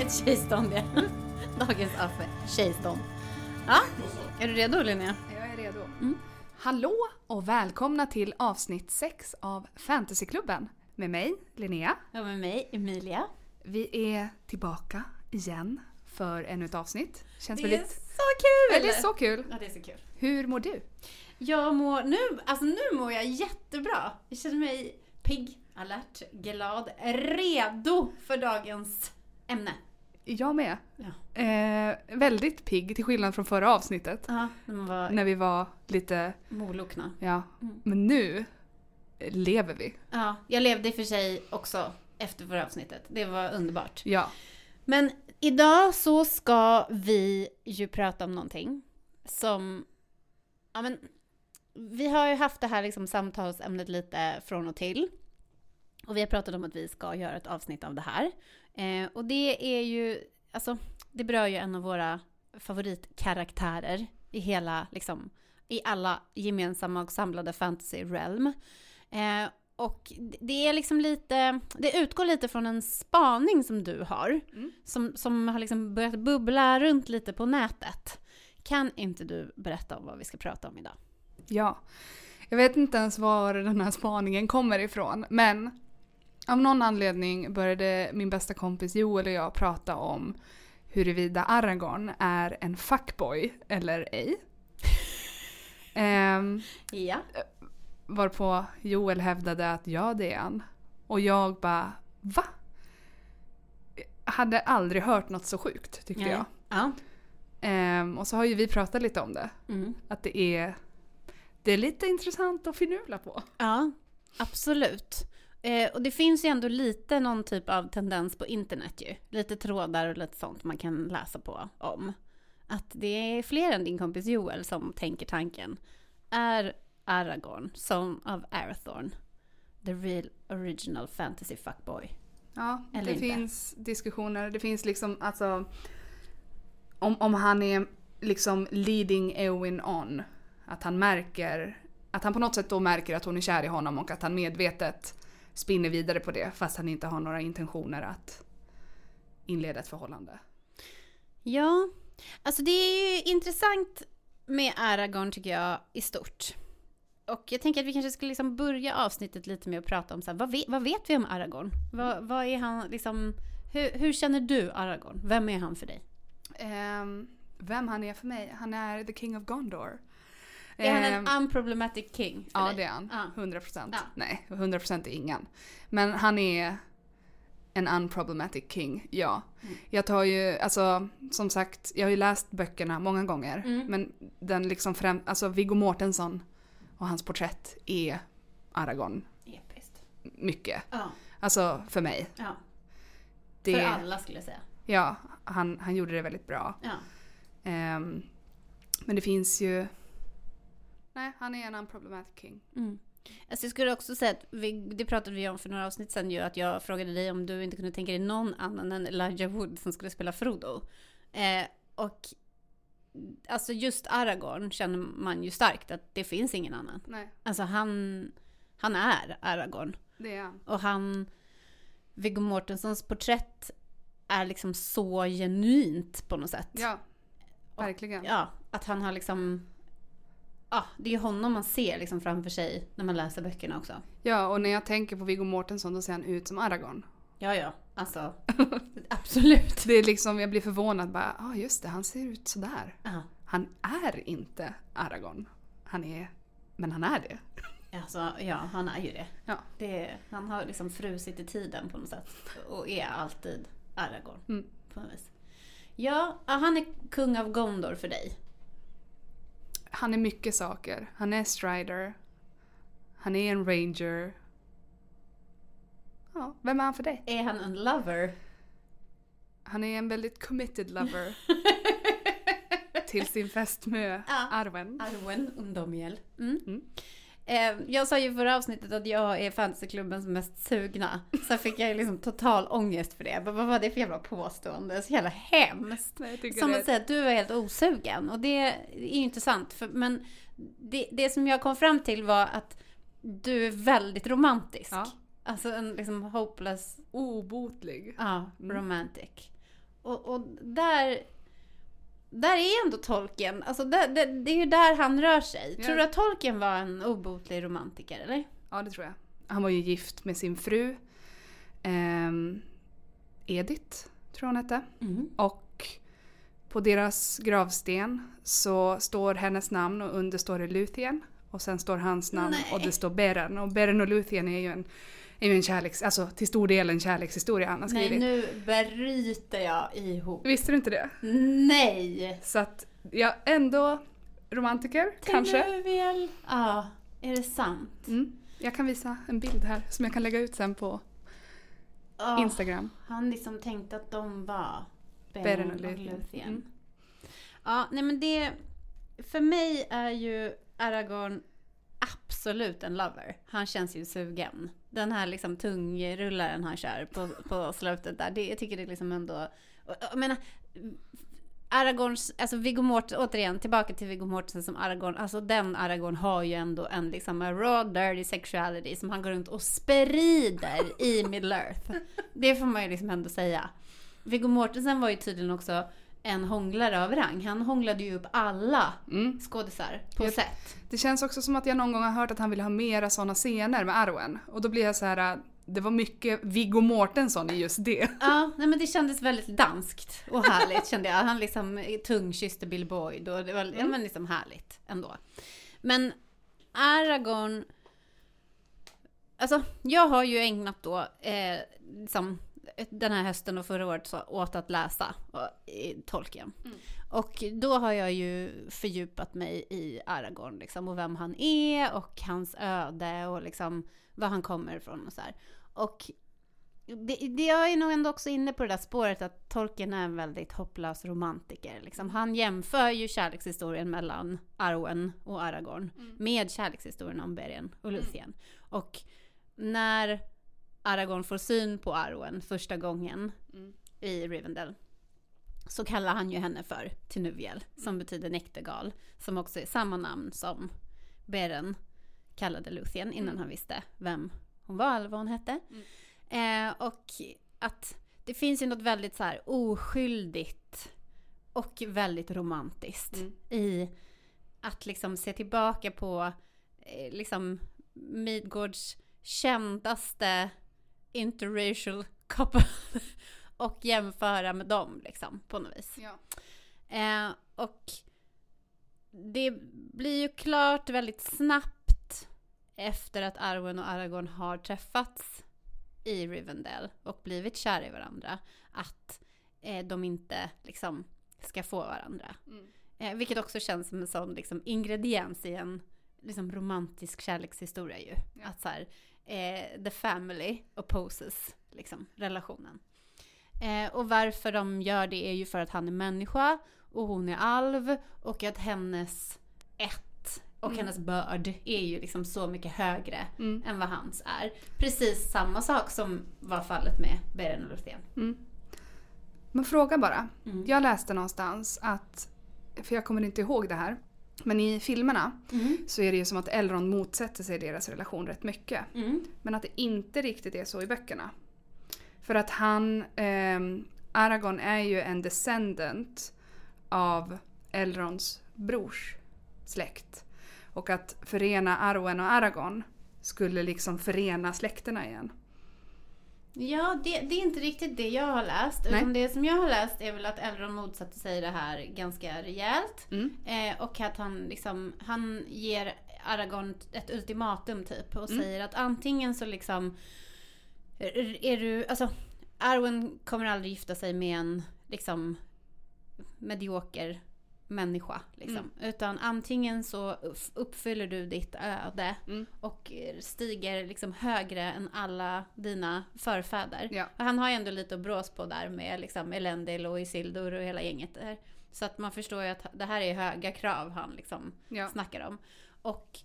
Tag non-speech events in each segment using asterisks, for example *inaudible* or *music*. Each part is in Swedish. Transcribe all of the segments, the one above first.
Ett tjejstånd ja. Dagens affe. Tjejstånd. Ja, är du redo Linnea? Jag är redo. Mm. Hallå och välkomna till avsnitt 6 av Fantasyklubben. Med mig, Linnea. Ja, med mig Emilia. Vi är tillbaka igen för ännu ett avsnitt. Känns Det är väldigt... så kul! Ja, det är så kul. Ja, det är så kul. Hur mår du? Jag mår nu, alltså nu mår jag jättebra. Jag känner mig pigg, alert, glad, redo för dagens ämne. Jag med. Ja. Eh, väldigt pigg till skillnad från förra avsnittet. Ja, när När vi var lite, molokna. ja. Mm. Men nu lever vi. Ja, jag levde i och för sig också efter förra avsnittet. Det var underbart. Ja. Men idag så ska vi ju prata om någonting som, ja men, vi har ju haft det här liksom samtalsämnet lite från och till. Och vi har pratat om att vi ska göra ett avsnitt av det här. Eh, och det är ju, alltså, det berör ju en av våra favoritkaraktärer i hela, liksom, i alla gemensamma och samlade fantasy realm. Eh, och det är liksom lite, det utgår lite från en spaning som du har, Mm. som, som har liksom börjat bubbla runt lite på nätet. Kan inte du berätta om vad vi ska prata om idag? Ja. Jag vet inte ens var den här spaningen kommer ifrån, men av någon anledning började min bästa kompis Joel och jag prata om huruvida Aragorn är en fuckboy eller ej. *laughs* Ehm, Ja. varpå Joel hävdade att ja, det är han. Och jag bara, va? Jag hade aldrig hört något så sjukt, tyckte Nej. jag. Ja. Ehm, och så har ju vi pratat lite om det. Mm. Att det är, det är lite intressant att finurla på. Ja, absolut. Eh, och det finns ju ändå lite någon typ av tendens på internet ju. Lite trådar och lite sånt man kan läsa på om. Att det är fler än din kompis Joel som tänker tanken. Är Aragorn, son av Arathorn, the real original fantasy fuckboy? Ja, Eller det inte. finns diskussioner. Det finns liksom alltså om, om han är liksom leading Eowyn on. Att han märker, att han på något sätt då märker att hon är kär i honom och att han medvetet spinner vidare på det fast han inte har några intentioner att inleda ett förhållande. Ja, alltså det är ju intressant med Aragorn tycker jag i stort. Och jag tänker att vi kanske skulle liksom börja avsnittet lite med att prata om så här, vad, vet, vad vet vi om Aragorn? Vad, vad är han liksom, hur, hur känner du Aragorn? Vem är han för dig? Ehm, vem han är för mig? Han är the king of Gondor. Är han Ehm, en unproblematic king för Ja dig? det är han. Ja. 100 procent. Ja. Nej, 100 procent är ingen. Men han är en unproblematic king, ja. Mm. Jag tar ju, alltså som sagt, jag har ju läst böckerna många gånger. Mm. Men den liksom främ, alltså Viggo Mortensen och hans porträtt är Aragorn Episkt. mycket. Ja, Alltså för mig. ja. Det, För alla skulle jag säga. Ja, han, han gjorde det väldigt bra. Ja. Ehm, men det finns ju... Nej, han är en unproblematic king. Mm. Alltså jag skulle också säga att vi, det pratade vi om för några avsnitt sedan ju, att jag frågade dig om du inte kunde tänka dig någon annan än Elijah Wood som skulle spela Frodo. Eh, och alltså just Aragorn känner man ju starkt att det finns ingen annan. Nej, Alltså han, han är Aragorn. det är han. Och han, Viggo Mortensons porträtt är liksom så genuint på något sätt. Ja, verkligen. Ja, att han har liksom... Ja, det är honom man ser liksom framför sig när man läser böckerna också. Ja, och när jag tänker på Viggo Mortensen då ser han ut som Aragorn. Ja, ja, alltså *laughs* absolut. Det är liksom, jag blir förvånad bara, ja ah, just det, han ser ut sådär. Ja, Han är inte Aragorn. Han är, men han är det. alltså, ja, han är ju det. Ja. det. Han har liksom frusit i tiden på något sätt och är alltid Aragorn. Mm. På något vis. Ja, han är kung av Gondor för dig. Han är mycket saker. Han är strider. Han är en ranger. Ja, vem är han för dig? Är han en lover? Han är en väldigt committed lover *laughs* till sin fästmö Ja. Arwen. Arwen Undomiel. Mm. Mm. Eh, jag sa ju i förra avsnittet att jag är fantasyklubbens mest sugna. Sen fick jag ju liksom total ångest för det. Bara, Vad var det för jävla påstående? Så jävla hemskt. Nej, Som det- att säga att du är helt osugen. Och det är ju intressant. För, men det, det som jag kom fram till var att du är väldigt romantisk. Ja. Alltså en liksom hopeless, Obotlig. ja, Mm. romantic. Och, och där, där är ändå Tolkien, alltså där, det, det är ju där han rör sig. Ja. Tror du att Tolkien var en obotlig romantiker eller? Ja, det tror jag. Han var ju gift med sin fru. ehm, Edith, tror jag hon hette. Och på deras gravsten så står hennes namn och under står det Luthien. Och sen står hans namn Nej. och det står Beren. Och Beren och Luthien är ju en, är ju en kärleks... Alltså till stor del en kärlekshistoria han har Nej, skrivit. nu bryter jag ihop. Visste du inte det? Nej! Så att, ja, ändå romantiker, kanske. Tenuviel. Ja, är det sant? Mm. Jag kan visa en bild här som jag kan lägga ut sen på Ja, Instagram. Han liksom tänkte att de var Beren Beren och. Luthien. Mm. Ja, nej men det... För mig är ju Aragorn absolut en lover. Han känns ju sugen. Den här liksom tungrullaren han kör på, på slutet där, det, jag tycker det är liksom ändå... Jag menar, Aragorns, alltså Viggo Mortensen, återigen tillbaka till Viggo Mortensen som Aragorn, alltså den Aragorn har ju ändå en liksom a raw dirty sexuality som han går runt och sprider i Middle Earth. Det får man ju liksom ändå säga. Viggo Mortensen var ju tydligen också en hånglare av rang. Han hånglade ju upp alla Mm. skådisar på Japp. set. Det känns också som att jag någon gång har hört att han vill ha mera sådana scener med Arwen. Och då blir jag så här. äh, det var mycket Viggo Mortensen i just det. *laughs* Ja, nej men det kändes väldigt danskt och härligt kände jag. Han liksom tungkysste Bill Boyd och det var ja, men liksom härligt ändå. Men Aragorn... Alltså, jag har ju ägnat då eh, liksom, den här hösten och förra året så, åt att läsa Tolkien. Och då har jag ju fördjupat mig i Aragorn liksom, och vem han är och hans öde och liksom var han kommer ifrån och så här. Och det, det, jag är nog ändå också inne på det där spåret att Tolkien är en väldigt hopplös romantiker. Liksom. Han jämför ju kärlekshistorien mellan Arwen och Aragorn med kärlekshistorien om Beren och Luthien. Och när Aragorn får syn på Arwen första gången Mm. i Rivendell så kallar han ju henne för Tinuviel, som betyder näktergal, som också är samma namn som Beren kallade Luthien innan han visste vem hon var eller vad hon hette. Eh, och att det finns ju något väldigt så här oskyldigt och väldigt romantiskt Mm. i att liksom se tillbaka på eh, liksom Midgårds kändaste interracial couple *laughs* och jämföra med dem liksom på något vis. Ja. Eh, och det blir ju klart väldigt snabbt efter att Arwen och Aragorn har träffats i Rivendell och blivit kära i varandra att eh, de inte liksom ska få varandra. Mm. Eh, vilket också känns som en sån liksom, ingrediens i en liksom, romantisk kärlekshistoria ju. Ja. Att så här, eh, the family opposes liksom, relationen. Eh, och varför de gör det är ju för att han är människa och hon är alv och att hennes ett och Mm. hennes börd är ju liksom så mycket högre Mm. än vad hans är. Precis samma sak som var fallet med Beren och Luthien. Mm. Men fråga bara. Mm. Jag läste någonstans att, för jag kommer inte ihåg det här, men i filmerna Mm. så är det ju som att Elrond motsätter sig deras relation rätt mycket. Mm. Men att det inte riktigt är så i böckerna. För att han, ehm, Aragorn är ju en descendant av Elronds brors släkt. Och att förena Arwen och Aragorn skulle liksom förena släkterna igen. Ja, det, det är inte riktigt det jag har läst. Nej. Utan det som jag har läst är väl att Elrond motsätter sig det här ganska rejält. Mm. Eh, och att han liksom, han ger Aragorn ett ultimatum typ. Och Mm. säger att antingen så liksom, är, är du, alltså Arwen kommer aldrig gifta sig med en liksom medioker människa. Liksom. Utan antingen så upp- uppfyller du ditt öde Mm. och stiger liksom högre än alla dina förfäder. Ja. Och han har ju ändå lite att brås på där med liksom Elendil och Isildur och hela gänget där. Så att man förstår ju att det här är höga krav han liksom Ja. snackar om. Och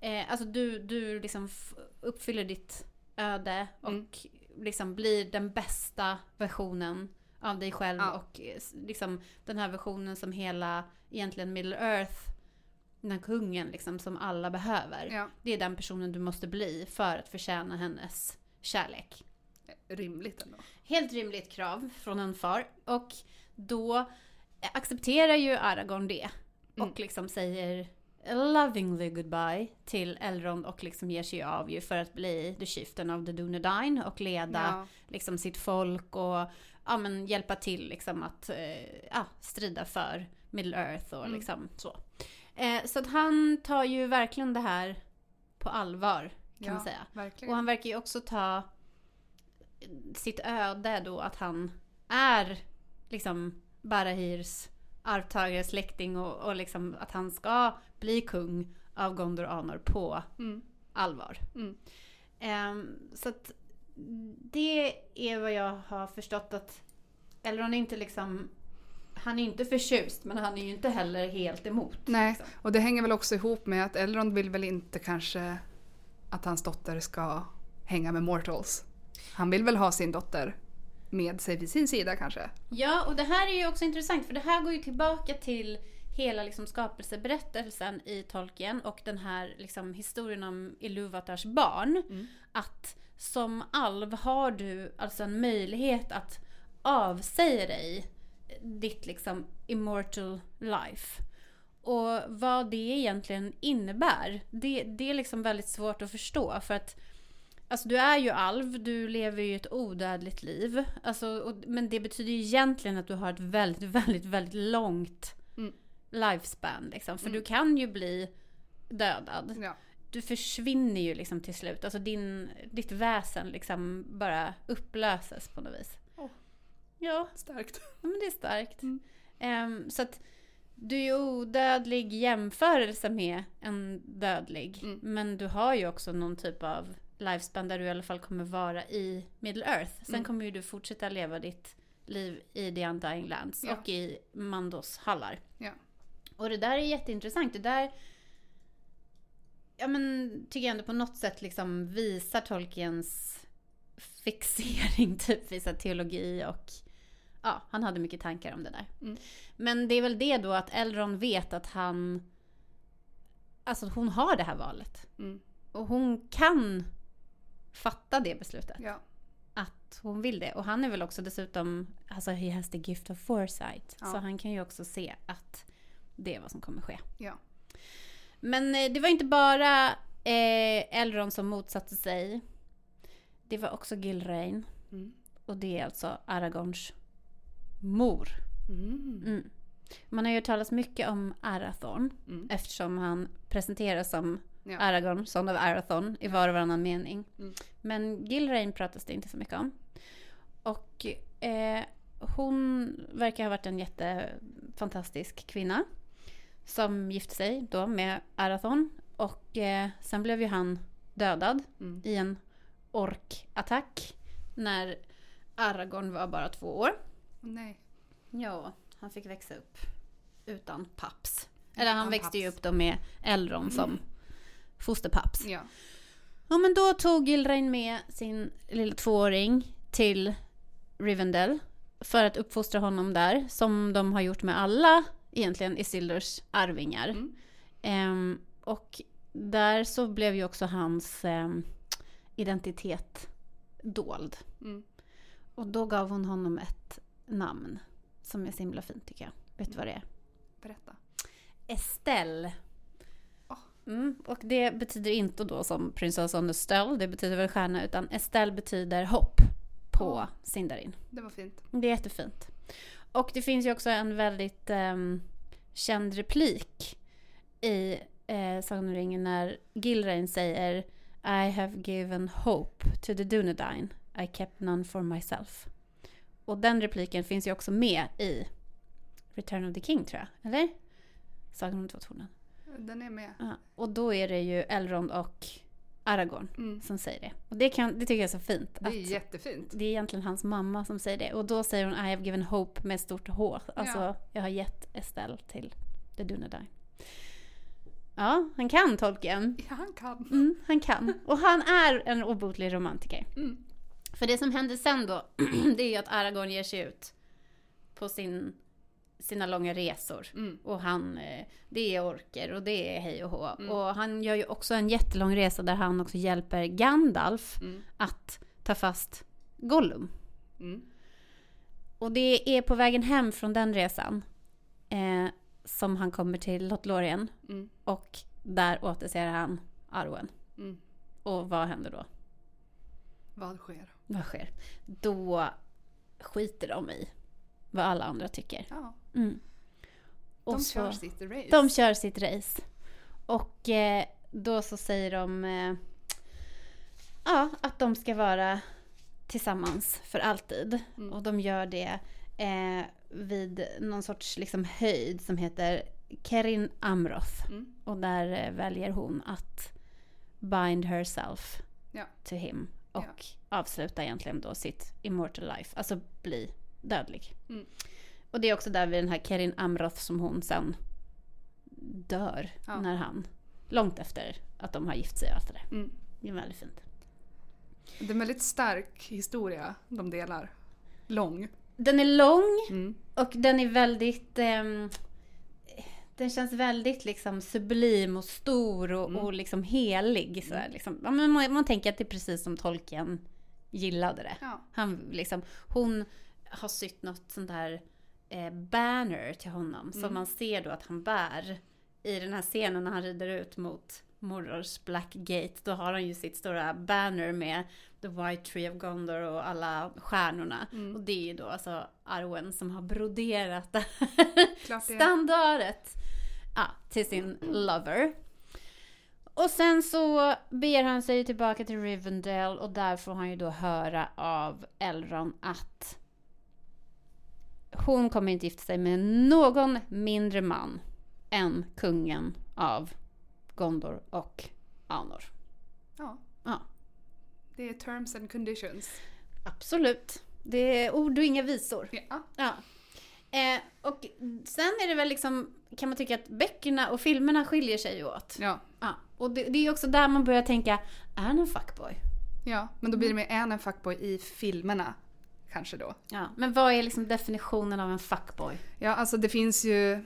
eh, alltså du, du liksom uppfyller ditt öde och Mm. liksom blir den bästa versionen av dig själv Ja. och eh, liksom den här versionen som hela egentligen Middle Earth den här kungen liksom som alla behöver. Ja. Det är den personen du måste bli för att förtjäna hennes kärlek. rimligt ändå. Helt rimligt krav från en far. Och då accepterar ju Aragorn det. Mm. Och liksom säger lovingly goodbye till Elrond och liksom ger sig av ju för att bli the chieftain of the Dunedain och leda Ja. liksom sitt folk och ja, men hjälpa till liksom att eh, ja, strida för Middle Earth och Mm. liksom så. Eh, så att han tar ju verkligen det här på allvar kan ja, man säga. Verkligen. Och han verkar ju också ta sitt öde då att han är liksom Barahirs arvtagare, släkting och, och liksom att han ska bli kung av Gondor Anor på Mm. allvar. Mm. Ehm, så att det är vad jag har förstått att Elrond är inte liksom han är inte förtjust men han är ju inte heller helt emot. Nej, liksom. och det hänger väl också ihop med att Elrond vill väl inte kanske att hans dotter ska hänga med mortals. Han vill väl ha sin dotter med sig vid sin sida kanske. Ja, och det här är ju också intressant för det här går ju tillbaka till hela liksom skapelseberättelsen i Tolkien och den här liksom historien om Iluvatars barn. Mm. Att som alv har du alltså en möjlighet att avsäga dig ditt liksom immortal life. Och vad det egentligen innebär, det, det är liksom väldigt svårt att förstå för att Alltså du är ju alv, du lever ju ett odödligt liv. Alltså, och, men det betyder ju egentligen att du har ett väldigt, *laughs* väldigt, väldigt långt Mm. lifespan. Liksom. För Mm. du kan ju bli dödad. Ja. Du försvinner ju liksom till slut. Alltså din, ditt väsen liksom bara upplöses på något vis. Åh. Ja, Starkt. Ja, men det är starkt. Mm. Ehm, så att du är ju odödlig i jämförelse med en dödlig. Mm. Men du har ju också någon typ av lifespan där du i alla fall kommer vara i Middle Earth. Sen Mm. kommer ju du fortsätta leva ditt liv i The Undying Lands Ja. och i Mandos hallar. Ja. Och det där är jätteintressant. Det där ja, men, tycker jag ändå på något sätt liksom visar Tolkiens fixering *laughs* typ vid här teologi och ja, han hade mycket tankar om det där. Mm. Men det är väl det då att Elrond vet att han Alltså hon har det här valet. Mm. Och hon kan fatta det beslutet. Ja. Att hon vill det. Och han är väl också dessutom, alltså he has the gift of foresight. Ja. Så han kan ju också se att det är vad som kommer ske. Ja. Men eh, det var inte bara eh, Elrond som motsatte sig. Det var också Gilrain. Mm. Och det är alltså Aragorns mor. Mm. Mm. Man har ju hört talas mycket om Arathorn Mm. eftersom han presenteras som Ja. Aragorn, son of Arathorn i var och varannan mening. Mm. Men Gilrain pratas det inte så mycket om. Och eh, hon verkar ha varit en jättefantastisk kvinna. Som gifte sig då med Arathorn. Och eh, sen blev ju han dödad Mm. i en orkattack. När Aragorn var bara två år. Nej. Ja, han fick växa upp utan paps. Eller han växte ju upp då med Elrond som fosterpaps. Ja. Ja men då tog Gilrain med sin lilla tvååring till Rivendell. För att uppfostra honom där. Som de har gjort med alla egentligen Isildurs arvingar. Mm. Ehm, och där så blev ju också hans ehm, identitet dold. Mm. Och då gav hon honom ett namn. Som är så himla fint tycker jag. Vet du vad det är? Berätta. Estelle. Mm, och det betyder inte då som prinsessan Estelle, det betyder väl stjärna, utan Estelle betyder hopp på. Sindarin. Det var fint. Det är jättefint. Och det finns ju också en väldigt ehm, känd replik i eh, Sagan om ringen när Gilrain säger I have given hope to the Dunedain. I kept none for myself. Och den repliken finns ju också med i Return of the King tror jag. Eller? Sagan om de två tornen. Den är med. Ja. Och då är det ju Elrond och Aragorn Mm. som säger det. Och det, kan, det tycker jag är så fint. Det är jättefint. det är egentligen hans mamma som säger det. Och då säger hon I have given hope med stort H. Alltså Ja. jag har gett Estelle till The Dunedain. Ja, han kan Tolkien. Ja, han kan. Mm, han kan. Och han är en obotlig romantiker. Mm. För det som händer sen då, *clears throat* det är ju att Aragorn ger sig ut på sin, sina långa resor. Mm. Och han, eh, det är orker och det är hej och hå. Mm. Och han gör ju också en jättelång resa där han också hjälper Gandalf Mm. att ta fast Gollum. Mm. Och det är på vägen hem från den resan eh, som han kommer till Lothlorien. Mm. Och där återser han Arwen. Mm. Och vad händer då? Vad sker? Vad sker? Då skiter de i vad alla andra tycker. Ja, Mm. Och de så- kör sitt race. De kör sitt race. Och eh, då så säger de eh, ja, att de ska vara tillsammans för alltid. Mm. Och de gör det eh, vid någon sorts liksom, höjd som heter Kerin Amroth. Mm. Och där eh, väljer hon att bind herself Ja. to him. Och avsluta egentligen då sitt immortal life. Alltså bli dödlig. Mm. Och det är också där vid den här Kerin Amroth som hon sen dör Ja. när han, långt efter att de har gift sig och allt det där. Mm. Det är väldigt fint. Det är en väldigt stark historia de delar. Lång. Den är lång Mm. och den är väldigt, ehm, den känns väldigt liksom sublim och stor och, Mm. och liksom helig. Så här, liksom. ja, man, man tänker att det är precis som Tolkien gillade det. Ja. Han, liksom, hon har sytt något sånt där eh, banner till honom som Mm. man ser då att han bär i den här scenen när han rider ut mot Mordors Black Gate. Då har han ju sitt stora banner med The White Tree of Gondor och alla stjärnorna. Mm. Och det är ju då alltså Arwen som har broderat det det. standardet ja, till sin lover. Och sen så beger han sig tillbaka till Rivendell och där får han ju då höra av Elrond att hon kommer inte gifta sig med någon mindre man än kungen av Gondor och Anor. Ja. Ja, Det är terms and conditions. absolut. Det är ord och inga visor. Ja. Ja. Eh, och sen är det väl liksom, kan man tycka att böckerna och filmerna skiljer sig åt. Ja. Ja. Och det, det är också där man börjar tänka, är han en fuckboy? ja. Men då blir det mer en en fuckboy i filmerna. Kanske då. Ja. Men vad är liksom definitionen av en fuckboy? Ja, alltså det finns ju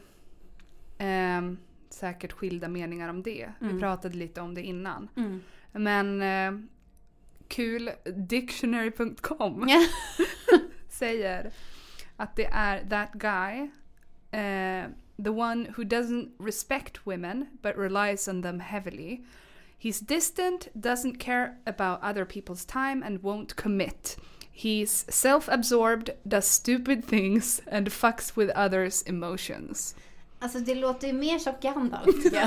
ehm, säkert skilda meningar om det. Mm. Vi pratade lite om det innan. Mm. Men eh, kul, dictionary.com *laughs* *laughs* säger att det är that guy, eh, the one who doesn't respect women but relies on them heavily. He's distant, doesn't care about other people's time and won't commit. He's self-absorbed, does stupid things and fucks with others emotions. Alltså det låter ju mer som Gandalf.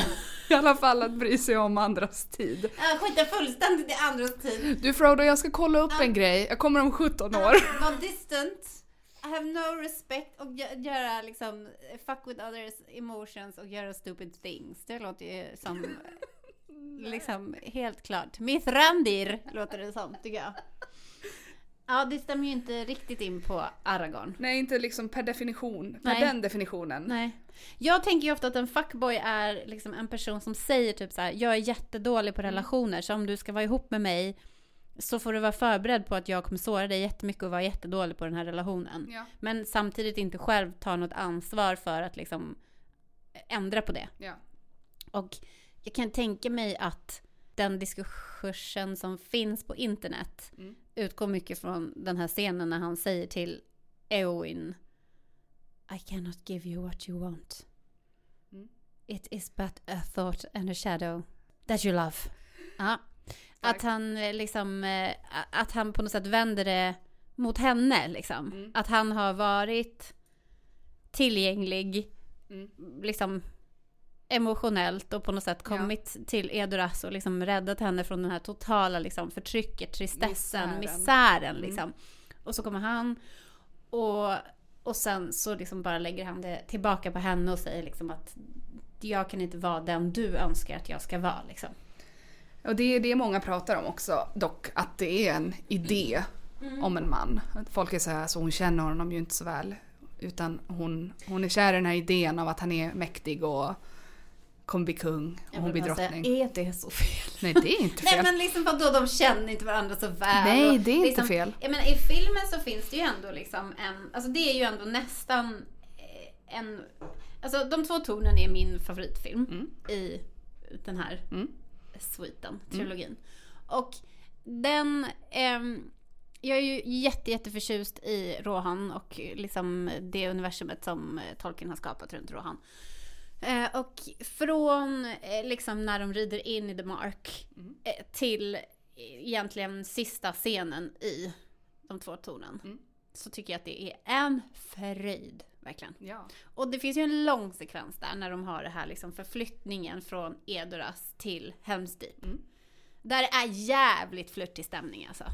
*laughs* I alla fall att bry sig om andras tid. Jag skiter fullständigt i andras tid. Du Frodo, jag ska kolla upp Ja. en grej. Jag kommer om 17 år. Var distant. I have no respect och gö- göra liksom fuck with others emotions och göra stupid things. Det låter ju som *laughs* liksom helt klart. Mithrandir låter det som tycker jag. Ja, det stämmer ju inte riktigt in på Aragorn. Nej, inte liksom per definition. Per Nej. den definitionen. Nej. Jag tänker ju ofta att en fuckboy är liksom en person som säger typ så här: jag är jättedålig på relationer så om du ska vara ihop med mig så får du vara förberedd på att jag kommer såra dig jättemycket och vara jättedålig på den här relationen. Ja, Men samtidigt inte själv ta något ansvar för att liksom ändra på det. ja. Och jag kan tänka mig att den diskursen som finns på internet Mm. Utgår mycket från den här scenen när han säger till Eowyn I cannot give you what you want. Mm. It is but a thought and a shadow that you love. *laughs* Ja. Att han eh, liksom, eh, att han på något sätt vänder det mot henne liksom. Mm. Att han har varit tillgänglig, Mm. liksom emotionellt och på något sätt Ja. kommit till Edoras och liksom räddat henne från den här totala liksom förtrycket, tristessen, Misären. misären, Mm. liksom. Och så kommer han och, och sen så liksom bara lägger han det tillbaka på henne och säger liksom att jag kan inte vara den du önskar att jag ska vara liksom. Och det är det många pratar om också, dock att det är en idé Mm. om en man. Folk är så här, så hon känner honom ju inte så väl. Utan hon, hon är kär i den här idén av att han är mäktig och kommer bli kung och hon blir bara säga, drottning. är det så fel? Nej, det är inte *laughs* Nej fel. men liksom vadå, de känner inte varandra så väl. Nej, det är inte liksom, fel. Jag menar, i filmen så finns det ju ändå liksom en, alltså det är ju ändå nästan eh, en, alltså de två tornen är min favoritfilm Mm. i den här Mm. sviten, trilogin. Och den, ehm, jag är ju jätte, jätteförtjust i Rohan och liksom det universumet som eh, Tolkien har skapat runt Rohan. Eh, och från eh, liksom när de rider in i The Mark Mm. eh, till egentligen sista scenen i De två tornen. Mm. Så tycker jag att det är en fröjd, verkligen. Ja. Och det finns ju en lång sekvens där när de har det här liksom förflyttningen från Edoras till Helm's Deep. Mm. Där det är jävligt flörtig stämning alltså.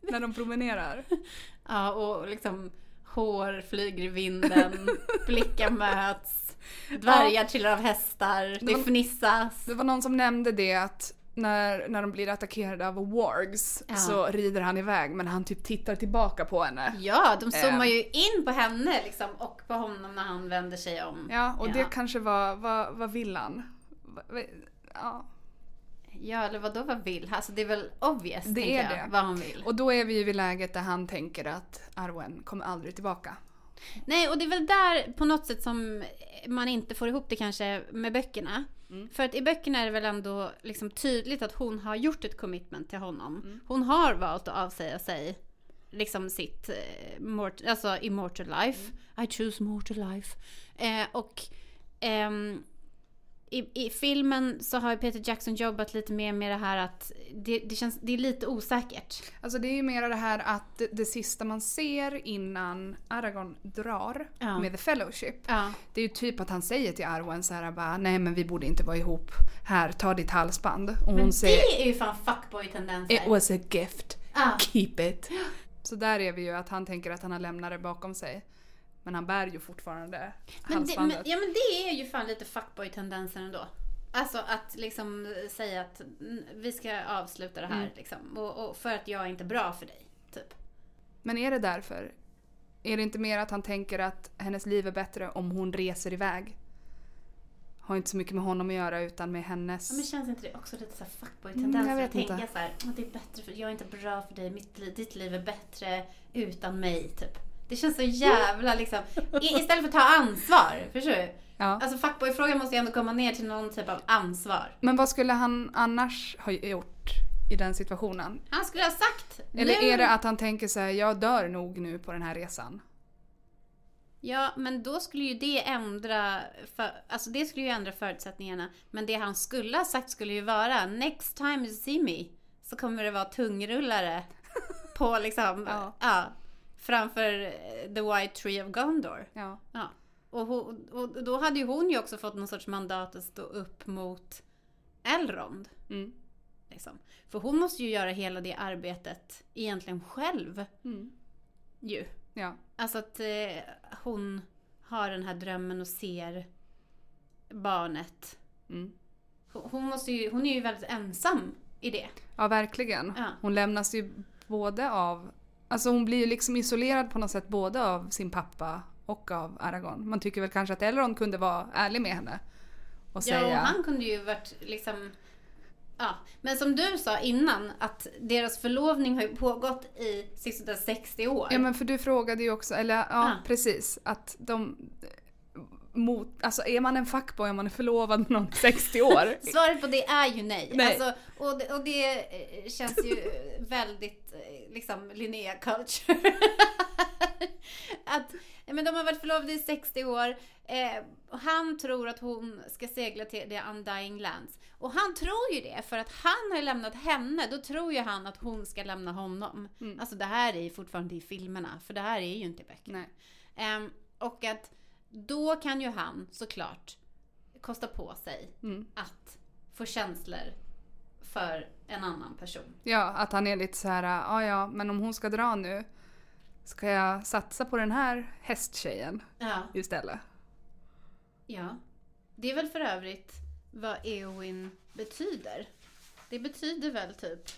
När de promenerar. *laughs* Ja, och liksom hår flyger i vinden, *laughs* blickar möts, dvärgar trillar av hästar, det var- fnissas. Det var någon som nämnde det att när, när de blir attackerade av wargs Ja. så rider han iväg men han typ tittar tillbaka på henne. Ja, de zoomar Eh. ju in på henne liksom och på honom när han vänder sig om. Ja, och det Ja. kanske var, vad, vad vill han? Ja. Ja, eller vadå vad vill? Alltså det är väl obvious, Det är jag, det. vad han vill. Och då är vi ju vid läget där han tänker att Arwen kommer aldrig tillbaka. Nej, och det är väl där på något sätt som man inte får ihop det kanske med böckerna. Mm. För att i böckerna är det väl ändå liksom tydligt att hon har gjort ett commitment till honom. Mm. Hon har valt att avsäga sig liksom sitt eh, mort, alltså immortal life. Mm. I choose mortal life. Eh, och ehm, i, i filmen så har Peter Jackson jobbat lite mer med det här att det, det känns, det är lite osäkert. Alltså det är ju mer det här att det, det sista man ser innan Aragorn drar Ja. med The Fellowship. Ja. Det är ju typ att han säger till Arwen så här bara nej men vi borde inte vara ihop. Här, ta ditt halsband. Och hon Men säger det är ju fan fuckboy-tendenser. It was a gift. Ja. Keep it. Så där är vi ju att han tänker att han har lämnat det bakom sig. Men han bär ju fortfarande Men det, halsbandet. men, ja men det är ju fan lite fuckboy-tendenser ändå. Alltså att liksom säga att vi ska avsluta det här Mm. liksom. Och, och för att jag är inte bra för dig. Typ. Men är det därför? Är det inte mer att han tänker att hennes liv är bättre om hon reser iväg? Har inte så mycket med honom att göra utan med hennes... Ja, men känns inte det också lite så här Mm, att tänka inte. så här, att det är bättre för jag är inte bra för dig, mitt ditt liv är bättre utan mig typ. Det känns så jävla liksom, istället för att ta ansvar, förstår du? Ja. Alltså fuckboy-frågan måste ju ändå komma ner till någon typ av ansvar. Men vad skulle han annars ha gjort i den situationen? Han skulle ha sagt Eller nu är det att han tänker så här, jag dör nog nu på den här resan? Ja, men då skulle ju det ändra, för, alltså det skulle ju ändra förutsättningarna. Men det han skulle ha sagt skulle ju vara Next time you see me så kommer det vara tungrullare på liksom, Ja. ja. Framför eh, the white tree of Gondor. Ja. Ja. Och, hon, och då hade ju hon ju också fått någon sorts mandat att stå upp mot Elrond. Mm. Liksom. För hon måste ju göra hela det arbetet egentligen själv Mm. ju. Ja. Alltså att eh, hon har den här drömmen och ser barnet. Mm. Hon, hon, måste ju, hon är ju väldigt ensam i det. ja, verkligen. Ja. Hon lämnas ju både av... Alltså hon blir ju liksom isolerad på något sätt både av sin pappa och av Aragorn. Man tycker väl kanske att Elrond kunde vara ärlig med henne. Och Ja, och säga... han kunde ju varit liksom... Ja, men som du sa innan att deras förlovning har ju pågått i sista 60 år. Ja men för du frågade ju också, eller ja, Ja. precis, att de mot, alltså är man en fuckboy om man är förlovad med någon 60 år? *laughs* Svaret på det är ju nej. Nej. Alltså, och, det, och det eh, känns ju väldigt eh, liksom Linnea culture. *laughs* att, men de har varit förlovade i 60 år. Eh, han tror att hon ska segla till the undying lands. Och han tror ju det för att han har lämnat henne. Då tror ju han att hon ska lämna honom. Mm. Alltså det här är ju fortfarande i filmerna. För det här är ju inte i böckerna. Ehm, och att då kan ju han såklart kosta på sig Mm. att få känslor för en annan person. Ja, att han är lite så här, ja ja, men om hon ska dra nu, ska jag satsa på den här hästtjejen Ja. istället? ja. Det är väl för övrigt vad Eowyn betyder. Det betyder väl typ,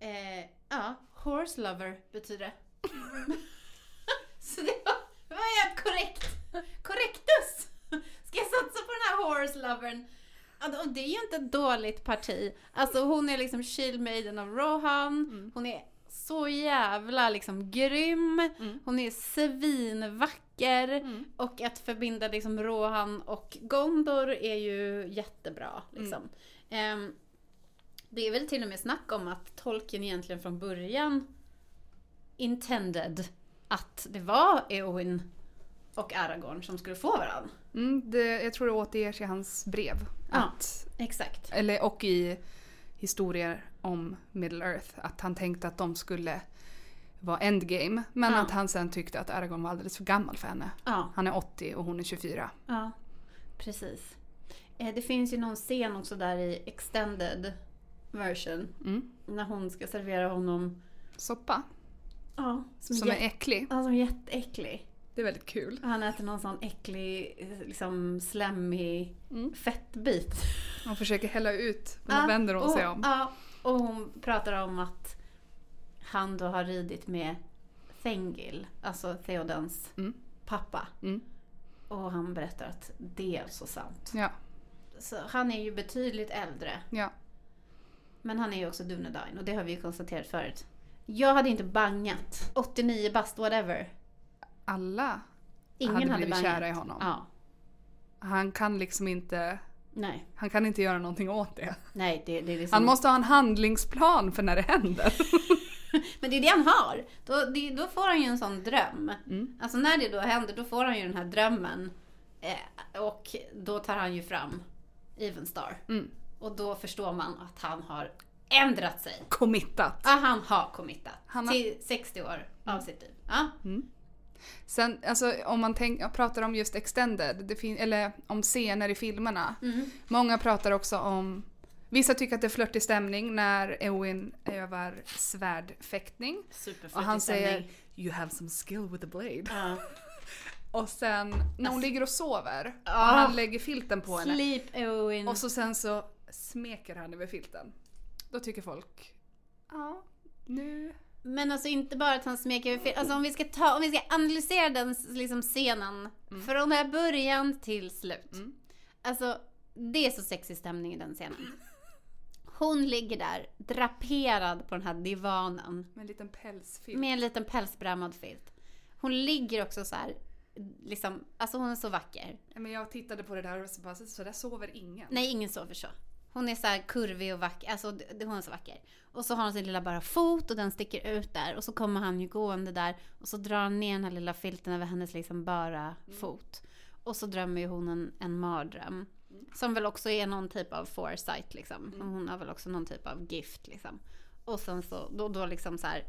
eh, ja, horse lover betyder det. *laughs* Så det var, det var helt korrekt. Korrektus! Ska jag satsa på den här horse lovern? Och det är ju inte ett dåligt parti. Alltså hon är liksom shield av Rohan. Hon är så jävla liksom grym. Mm. Hon är svinvacker. Mm. Och att förbinda liksom Rohan och Gondor är ju jättebra. Liksom. Ehm, Det är väl till och med snack om att tolken egentligen från början intended att det var Eowyn och Aragorn som skulle få varandra. Mm, det, jag tror det återges i hans brev. Ja. Att, Exakt. eller, och i historier om Middle Earth. Att han tänkte att de skulle vara endgame. Men Ja. att han sen tyckte att Aragorn var alldeles för gammal för henne. Ja, Han är 80 och hon är 24. ja precis. Eh, Det finns ju någon scen också där i extended version. Mm. När hon ska servera honom. Soppa. Ja, som, Som är äcklig. ja, som är jätteäcklig. Det är väldigt kul. Han äter någon sån äcklig, eh, liksom slemmig Mm. fettbit. Hon försöker hälla ut men då Ja, vänder hon och, sig om. Ja, och hon pratar om att han då har ridit med Thengil, alltså Theodens Mm. pappa. Mm. Och han berättar att det är alltså sant. Ja, Så han är ju betydligt äldre. ja. Men han är ju också Dunedain och det har vi ju konstaterat förut. Jag hade inte bangat. 89 bast, whatever. Alla Ingen hade hade, blivit bangat. kära i honom. Ja. Han kan liksom inte, Nej, han kan inte göra någonting åt det. nej det, det är liksom... Han måste ha en handlingsplan för när det händer. *laughs* Men det är det han har. Då, det, då får han ju en sån dröm. Mm. Alltså när det då händer, då får han ju den här drömmen. Eh, och då tar han ju fram Evenstar. Mm. Och då förstår man att han har ändrat sig. Committat. Ja, han har committat. Han har- Till 60 år av sitt liv. Ja. Sen, alltså om man tänk, pratar om just extended, det fin- eller om scener i filmerna. Mm. Många pratar också om, vissa tycker att det är flörtig stämning när Eowyn övar svärdfäktning. Och han säger “You have some skill with the blade”. Ja. *laughs* Och sen när hon ligger och sover och Ah. han lägger filten på henne. Sleep Owen. Och så sen så smeker han över filten. Då tycker folk, ja, nu... Men alltså inte bara att han smeker över fel. Alltså om vi ska, ta, om vi ska analysera den liksom, scenen från här början till slut. Mm. Alltså det är så sexig stämning i den scenen. Hon ligger där draperad på den här divanen Med en liten pälsfilt. med en liten pälsbrämmad filt. Hon ligger också så här, liksom, alltså hon är så vacker. Men jag tittade på det där och så bara, så där sover ingen. Nej, ingen sover så. Hon är så här kurvig och vacker. Alltså hon är så vacker. Och så har hon sin lilla bara fot och den sticker ut där. Och så kommer han ju gående där. Och så drar han ner den här lilla filten över hennes liksom bara fot. Och så drömmer ju hon en, en mardröm. Som väl också är någon typ av foresight liksom. Hon har väl också någon typ av gift liksom. Och sen så, då, då liksom så här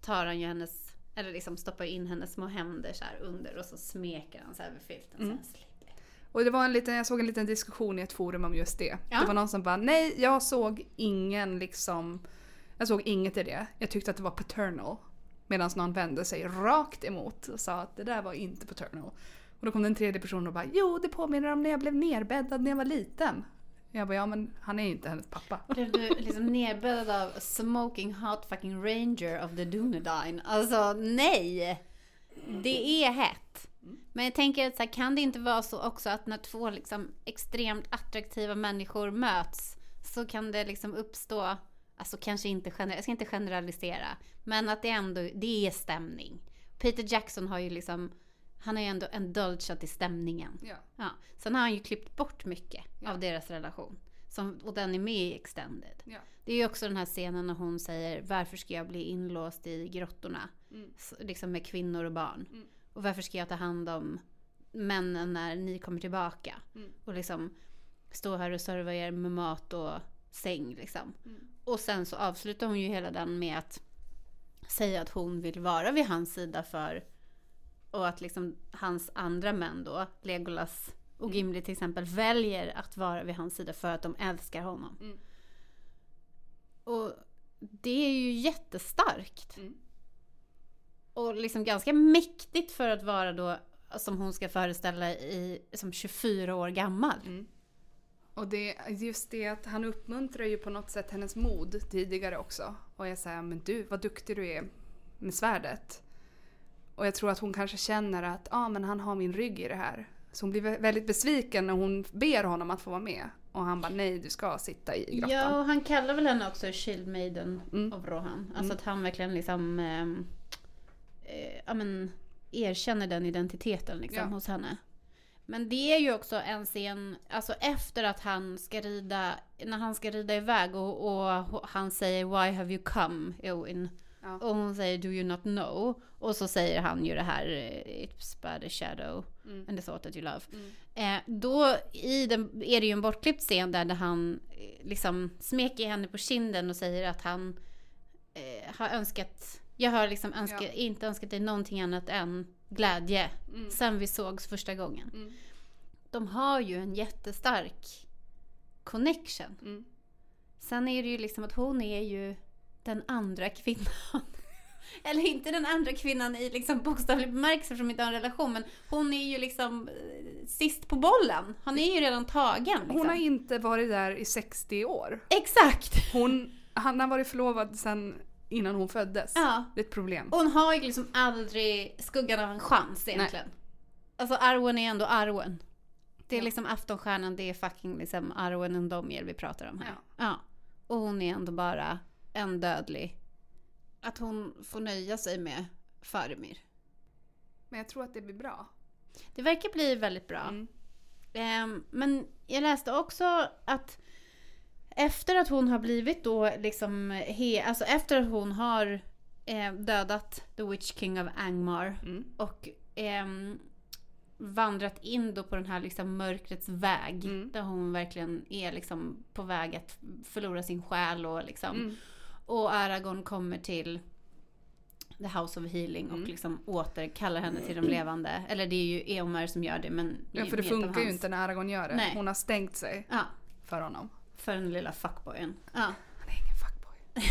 tar han ju hennes, eller liksom stoppar in hennes små händer så här under och så smeker han så här över filten. Så här, slipper. Och det var en liten, jag såg en liten diskussion i ett forum om just det. Ja. Det var någon som bara, nej jag såg ingen liksom, jag såg inget i det. Jag tyckte att det var paternal. Medan någon vände sig rakt emot och sa att det där var inte paternal. Och då kom den tredje personen och bara, jo det påminner om när jag blev nerbäddad när jag var liten. Jag bara, ja men han är inte hennes pappa. *laughs* Blev du liksom nerbäddad av smoking hot fucking ranger of the Dunedain? Alltså nej! Det är hett. Men jag tänker att så här, kan det inte vara så också att när två liksom extremt attraktiva människor möts så kan det liksom uppstå, alltså kanske inte jag ska inte generalisera, men att det ändå, det är stämning. Peter Jackson har ju liksom, han har ju ändå indulgat i stämningen. Ja. Ja. Sen har han ju klippt bort mycket av deras relation. Som, och den är med i Extended. Ja. Det är ju också den här scenen när hon säger varför ska jag bli inlåst i grottorna? Mm. S- Liksom med kvinnor och barn. Mm. Och varför ska jag ta hand om männen när ni kommer tillbaka? Mm. Och liksom stå här och serva er med mat och säng liksom. Mm. Och sen så avslutar hon ju hela den med att säga att hon vill vara vid hans sida för och att liksom hans andra män då, Legolas och Gimli till exempel, väljer att vara vid hans sida för att de älskar honom. Mm. Och det är ju jättestarkt. Mm. Och liksom ganska mäktigt för att vara då, som hon ska föreställa i, som 24 år gammal. Mm. Och det, just det att han uppmuntrar ju på något sätt hennes mod tidigare också. Och jag säger men du vad duktig du är med svärdet. Och jag tror att hon kanske känner att ah, men han har min rygg i det här. Så hon blir vä- väldigt besviken när hon ber honom att få vara med. Och han bara nej du ska sitta i grottan. Ja, och han kallar väl henne också Shield Maiden Mm. av Rohan. Alltså att han verkligen liksom ehm, eh, ja, men, erkänner den identiteten liksom, Ja. hos henne. Men det är ju också en scen, alltså efter att han ska rida, när han ska rida iväg och, och han säger Why have you come, Eowyn? Ja. Och hon säger Do you not know? Och så säger han ju det här eh, It's but a shadow Mm. and the thought that you love. Mm. Eh, då i den, är det ju en bortklippt scen där, han eh, liksom smeker henne på kinden och säger att han eh, har önskat, jag har liksom önskat, Ja. inte önskat dig någonting annat än glädje Mm. sen vi sågs första gången. Mm. De har ju en jättestark connection. Mm. Sen är det ju liksom att hon är ju den andra kvinnan. *laughs* Eller inte den andra kvinnan i liksom bokstavlig bemärkelse som inte har en relation. Men hon är ju liksom eh, sist på bollen. Han är ju redan tagen. Liksom. Hon har inte varit där i 60 år. Exakt! Hon, han har varit förlovad sedan innan hon föddes. Ja. Det är ett problem. Hon har ju liksom aldrig skuggan av en chans egentligen. Alltså Arwen är ändå Arwen. Det är Ja. liksom aftonstjärnan, det är fucking liksom Arwen Undomir vi pratar om här. Ja. Ja. Och hon är ändå bara en dödlig. Att hon får nöja sig med Faramir. Men jag tror att det blir bra. Det verkar bli väldigt bra. Mm. Ehm, men jag läste också att efter att hon har blivit då liksom, he, alltså efter att hon har eh, dödat The Witch King of Angmar Mm. och ehm, vandrat in då på den här liksom mörkrets väg. Mm. Där hon verkligen är liksom på väg att förlora sin själ och liksom. Mm. Och Aragorn kommer till The House of Healing och Mm. liksom återkallar henne till de levande. Eller det är ju Eomer som gör det men Ja, för det funkar ju inte när Aragorn gör det. Nej. Hon har stängt sig Ja, för honom. För den lilla fuckboyen. Ja. Han är ingen fuckboy.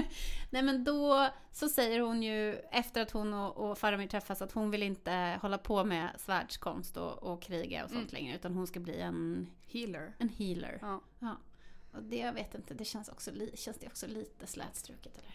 *laughs* Nej men då så säger hon ju efter att hon och, och Faramir träffas att hon vill inte hålla på med svärdskonst och, och kriga och sånt Mm. längre utan hon ska bli en, Healer. en healer. Ja. Ja. Och det jag vet inte, det känns, också känns det också lite slätstruket eller?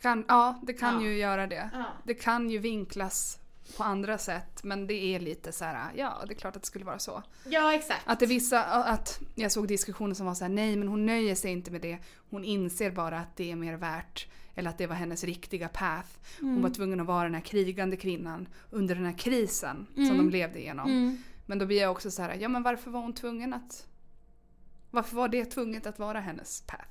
Kan, ja, det kan Ja. ju göra det. Ja. Det kan ju vinklas på andra sätt men det är lite så här, ja det är klart att det skulle vara så. Ja exakt. Att det vissa, att jag såg diskussioner som var så här, nej men hon nöjer sig inte med det. Hon inser bara att det är mer värt. Eller att det var hennes riktiga path. Hon Mm. var tvungen att vara den här krigande kvinnan under den här krisen som Mm. de levde igenom. Mm. Men då blir jag också så här, ja men varför var hon tvungen att... Varför var det tvunget att vara hennes path?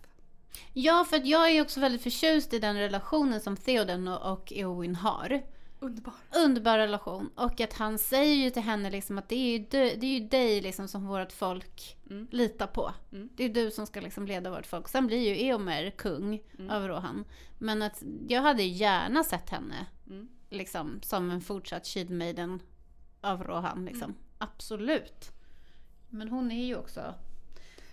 Ja, för att jag är också väldigt förtjust i den relationen som Theoden och, och Eowyn har. Underbar. Underbar relation. Och att han säger ju till henne liksom att det är ju, du, det är ju dig liksom som vårt folk Mm. litar på. Mm. Det är du som ska liksom leda vårt folk. Sen blir ju Eomer kung Mm. över Rohan. Men att jag hade gärna sett henne Mm. liksom som en fortsatt Shieldmaiden av Rohan. Liksom. Mm. Absolut. Men hon är ju också,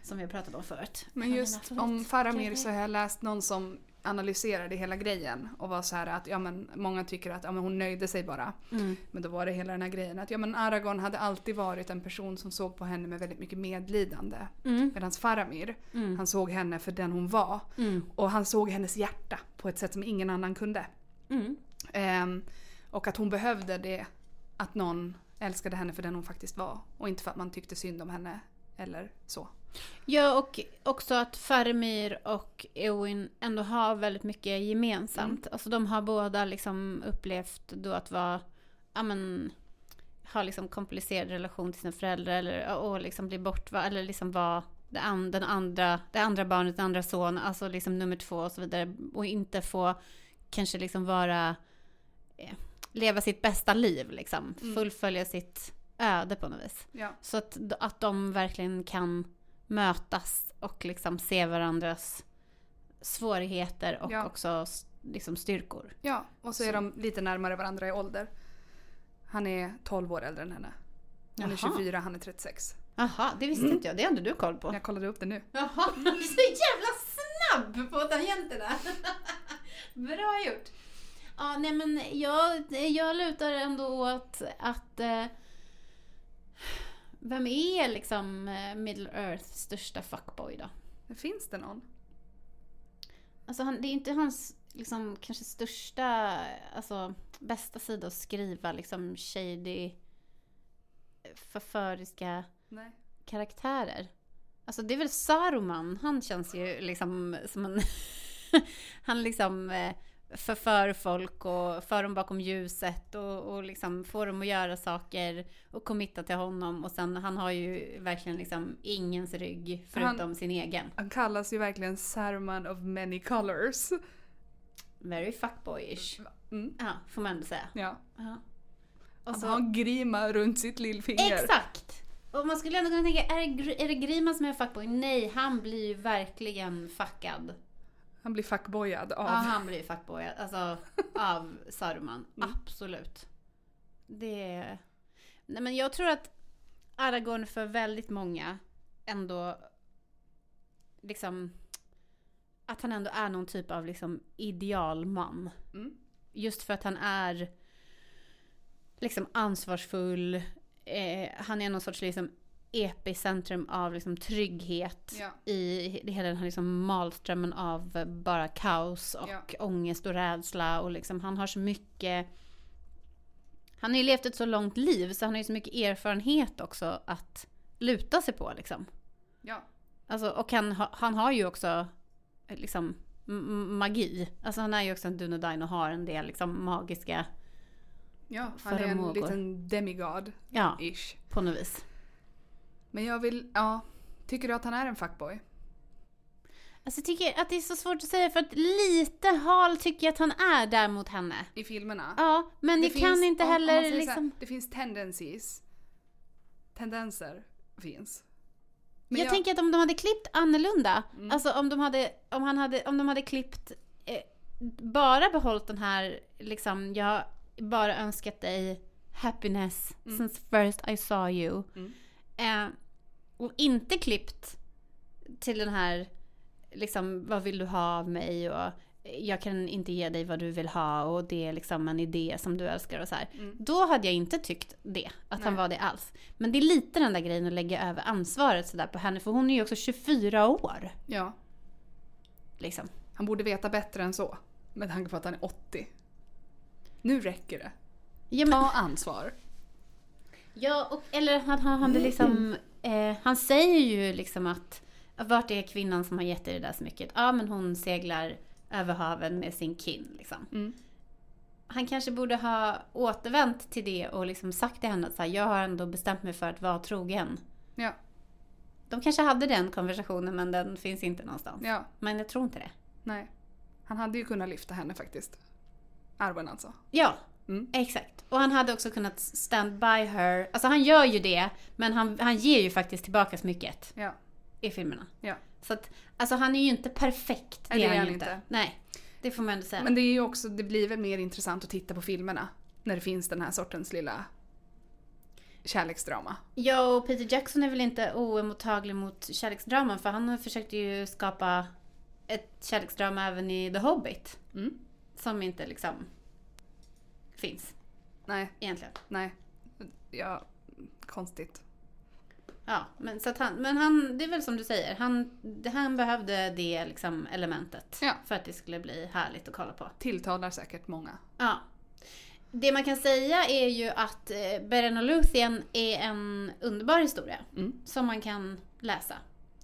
som vi har pratat om förut. Men en just om Faramir så har jag läst någon som analyserade hela grejen och var så här att ja, men många tycker att ja, men hon nöjde sig bara. Mm. Men då var det hela den här grejen att ja, men Aragorn hade alltid varit en person som såg på henne med väldigt mycket medlidande. Mm. Medan Faramir, Mm. han såg henne för den hon var. Mm. Och han såg hennes hjärta på ett sätt som ingen annan kunde. Mm. Ehm, och att hon behövde det, att någon älskade henne för den hon faktiskt var. Och inte för att man tyckte synd om henne eller så. Ja, och också att Faramir och Eowyn ändå har väldigt mycket gemensamt. Alltså de har båda liksom upplevt då att vara, ja men, ha liksom komplicerad relation till sina föräldrar eller och liksom bli bortva eller liksom vara det, an, den andra, det andra barnet, den andra son, alltså liksom nummer två och så vidare. Och inte få kanske liksom vara, eh, leva sitt bästa liv liksom. Mm. Fullfölja sitt öde på något vis. Ja. Så att, att de verkligen kan mötas och liksom se varandras svårigheter och Ja. också liksom styrkor. ja, och så är Så. de lite närmare varandra i ålder. Han är 12 år äldre än henne. Hon är Jaha. 24, han är 36. Jaha, det visste inte jag. Det hade du koll på. Jag kollade upp det nu. Jaha, *laughs* du är så jävla snabb på tangenterna. *laughs* Bra gjort. Ja, nej men jag, jag lutar ändå åt att... Vem är liksom eh, Middle Earths största fuckboy då? Finns det någon? Alltså han, det är inte hans liksom, kanske största, alltså bästa sida att skriva liksom shady, förföriska Nej. karaktärer. Alltså det är väl Saruman, han känns ju liksom som en... *laughs* han liksom eh, förför folk och för dem bakom ljuset och, och liksom får dem att göra saker och committa till honom och sen han har ju verkligen liksom ingens rygg förutom Han- sin egen. Han kallas ju verkligen Saruman of many colors. Very fuckboyish. Mm, Ja, får man ändå säga. ja. Ja. Och Han så, har en grima runt sitt lillfinger. exakt! Och man skulle ändå kunna tänka, är det, är det Grima som är fuckboy? Nej, han blir ju verkligen fuckad. Han blir fuckboyad av... Ja, han blir fuckboy. Alltså, av *laughs* Saruman. Mm. Absolut. Det... Nej, men jag tror att Aragorn för väldigt många ändå liksom att han ändå är någon typ av liksom idealman. Mm. Just för att han är liksom ansvarsfull. Eh, han är någon sorts liksom epicentrum av liksom trygghet Ja. i hela den här liksom malströmmen av bara kaos och Ja. ångest och rädsla och liksom han har så mycket han har ju levt ett så långt liv så han har ju så mycket erfarenhet också att luta sig på liksom. Ja. Alltså, och han, ha- han har ju också eh, liksom magi. Alltså han är ju också en Dunedain och har en del liksom magiska, ja, han är en Förmågor. liten demigod-ish. ja, på något vis. Men jag vill, ja. Tycker du att han är en fuckboy? Alltså jag tycker att det är så svårt att säga för att lite hal tycker jag att han är där mot henne. I filmerna? Ja, men Det jag kan finns- inte om- om man heller säger så här, liksom... det finns tendencies. Tendenser finns. Men Jag, tänker att om de hade klippt annorlunda, Mm. alltså om de hade, om han hade, om de hade klippt, eh, bara behållit den här liksom, jag har bara önskat dig happiness Mm. since first I saw you. Mm. Eh, och inte klippt till den här, liksom, vad vill du ha av mig och jag kan inte ge dig vad du vill ha och det är liksom en idé som du älskar och så här. Mm. Då hade jag inte tyckt det, att han Nej. var det alls. Men det är lite den där grejen att lägga över ansvaret sådär på henne, för hon är ju också 24 år. Ja. Liksom. Han borde veta bättre än så. Med tanke på att han är 80. Nu räcker det. Ja, men, Ta ansvar. Ja och, eller han, han hade liksom, eh, han säger ju liksom att, vart är kvinnan som har gett dig det där smycket? Ja men hon seglar över haven med sin kin liksom. Mm. Han kanske borde ha återvänt till det och liksom sagt till henne att så här, jag har ändå bestämt mig för att vara trogen. Ja. De kanske hade den konversationen men den finns inte någonstans. Ja. Men jag tror inte det. Nej. Han hade ju kunnat lyfta henne faktiskt. Arwen alltså. Ja, Mm. exakt. Och han hade också kunnat stand by her. Alltså han gör ju det, men han, han ger ju faktiskt tillbaka smycket Ja. i filmerna. Ja. Så att, alltså han är ju inte perfekt. Nej, det är han han inte. Nej, det får man ändå säga. Men det är ju också, det blir väl mer intressant att titta på filmerna. När det finns den här sortens lilla kärleksdrama. Ja, och Peter Jackson är väl inte oemottaglig mot kärleksdraman, för han försökte ju skapa ett kärleksdrama även i The Hobbit. Mm. Som inte liksom finns Nej, egentligen. nej. Ja, konstigt. Ja, men, så att han, men han, det är väl som du säger, han, han behövde det liksom elementet Ja. för att det skulle bli härligt att kolla på. Tilltalar säkert många. Ja. Det man kan säga är ju att eh, Beren och Luthien är en underbar historia Mm. som man kan läsa.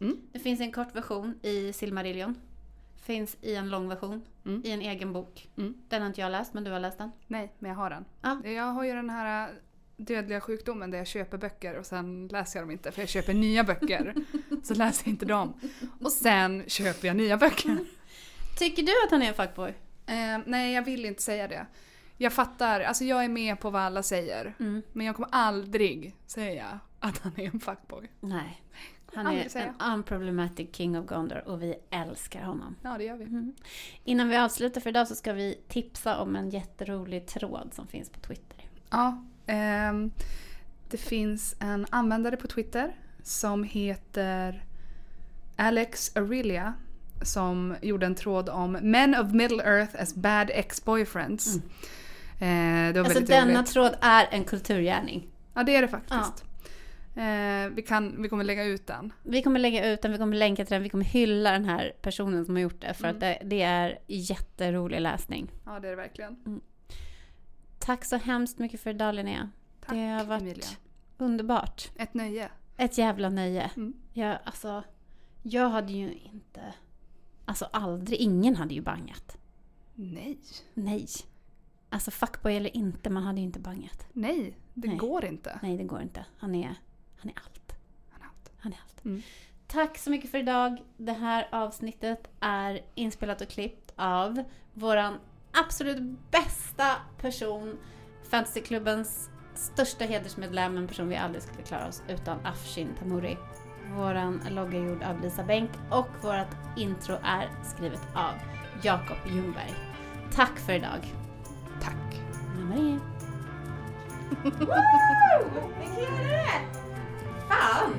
Mm. Det finns en kort version i Silmarillion. Finns i en lång version Mm. i en egen bok. Mm. Den har inte jag läst, men du har läst den. Nej, men jag har den. Ja. Jag har ju den här dödliga sjukdomen där jag köper böcker och sen läser jag dem inte för jag köper nya böcker. *laughs* så läser jag inte dem. Och sen köper jag nya böcker. *laughs* Tycker du att han är en fuckboy? Eh, nej, jag vill inte säga det. Jag fattar, alltså jag är med på vad alla säger. Mm. Men jag kommer aldrig säga att han är en fuckboy. Nej. Han är en unproblematic king of Gondor och vi älskar honom. Ja, det gör vi. Mm. Innan vi avslutar för idag så ska vi tipsa om en jätterolig tråd som finns på Twitter. Ja, ehm, det finns en användare på Twitter som heter Alex Aurelia som gjorde en tråd om Men of Middle Earth as bad ex-boyfriends. Eh, det var Alltså denna roligt. tråd är en kulturgärning. Ja, det är det faktiskt. Eh, vi, kan, vi kommer lägga ut den. Vi kommer lägga ut den, vi kommer länka till den, vi kommer hylla den här personen som har gjort det för Mm. att det, det är jätterolig läsning. Ja, det är det verkligen. Tack så hemskt mycket för idag Linnea. Tack det har varit Emilia. underbart. Ett nöje. Ett jävla nöje. Mm. Jag, alltså, jag hade ju inte... Alltså aldrig, ingen hade ju bangat. Nej. Nej. Alltså fuckboy eller inte, man hade ju inte bangat. Nej, det Nej. går inte. Nej, det går inte. Han är, han är allt. Han är allt. Han är allt. Mm. Tack så mycket för idag. Det här avsnittet är inspelat och klippt av våran absolut bästa person, Fantasyklubbens största hedersmedlem, en person vi aldrig skulle klara oss utan, Afshin Tamuri. Våran logga är gjord av Lisa Bänk och vårt intro är skrivet av Jakob Ljungberg. Tack för idag. Tack. Marie. *laughs* Vi klarade det! Fan!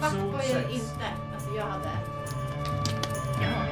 Fast var jag inte. Alltså jag hade... Jag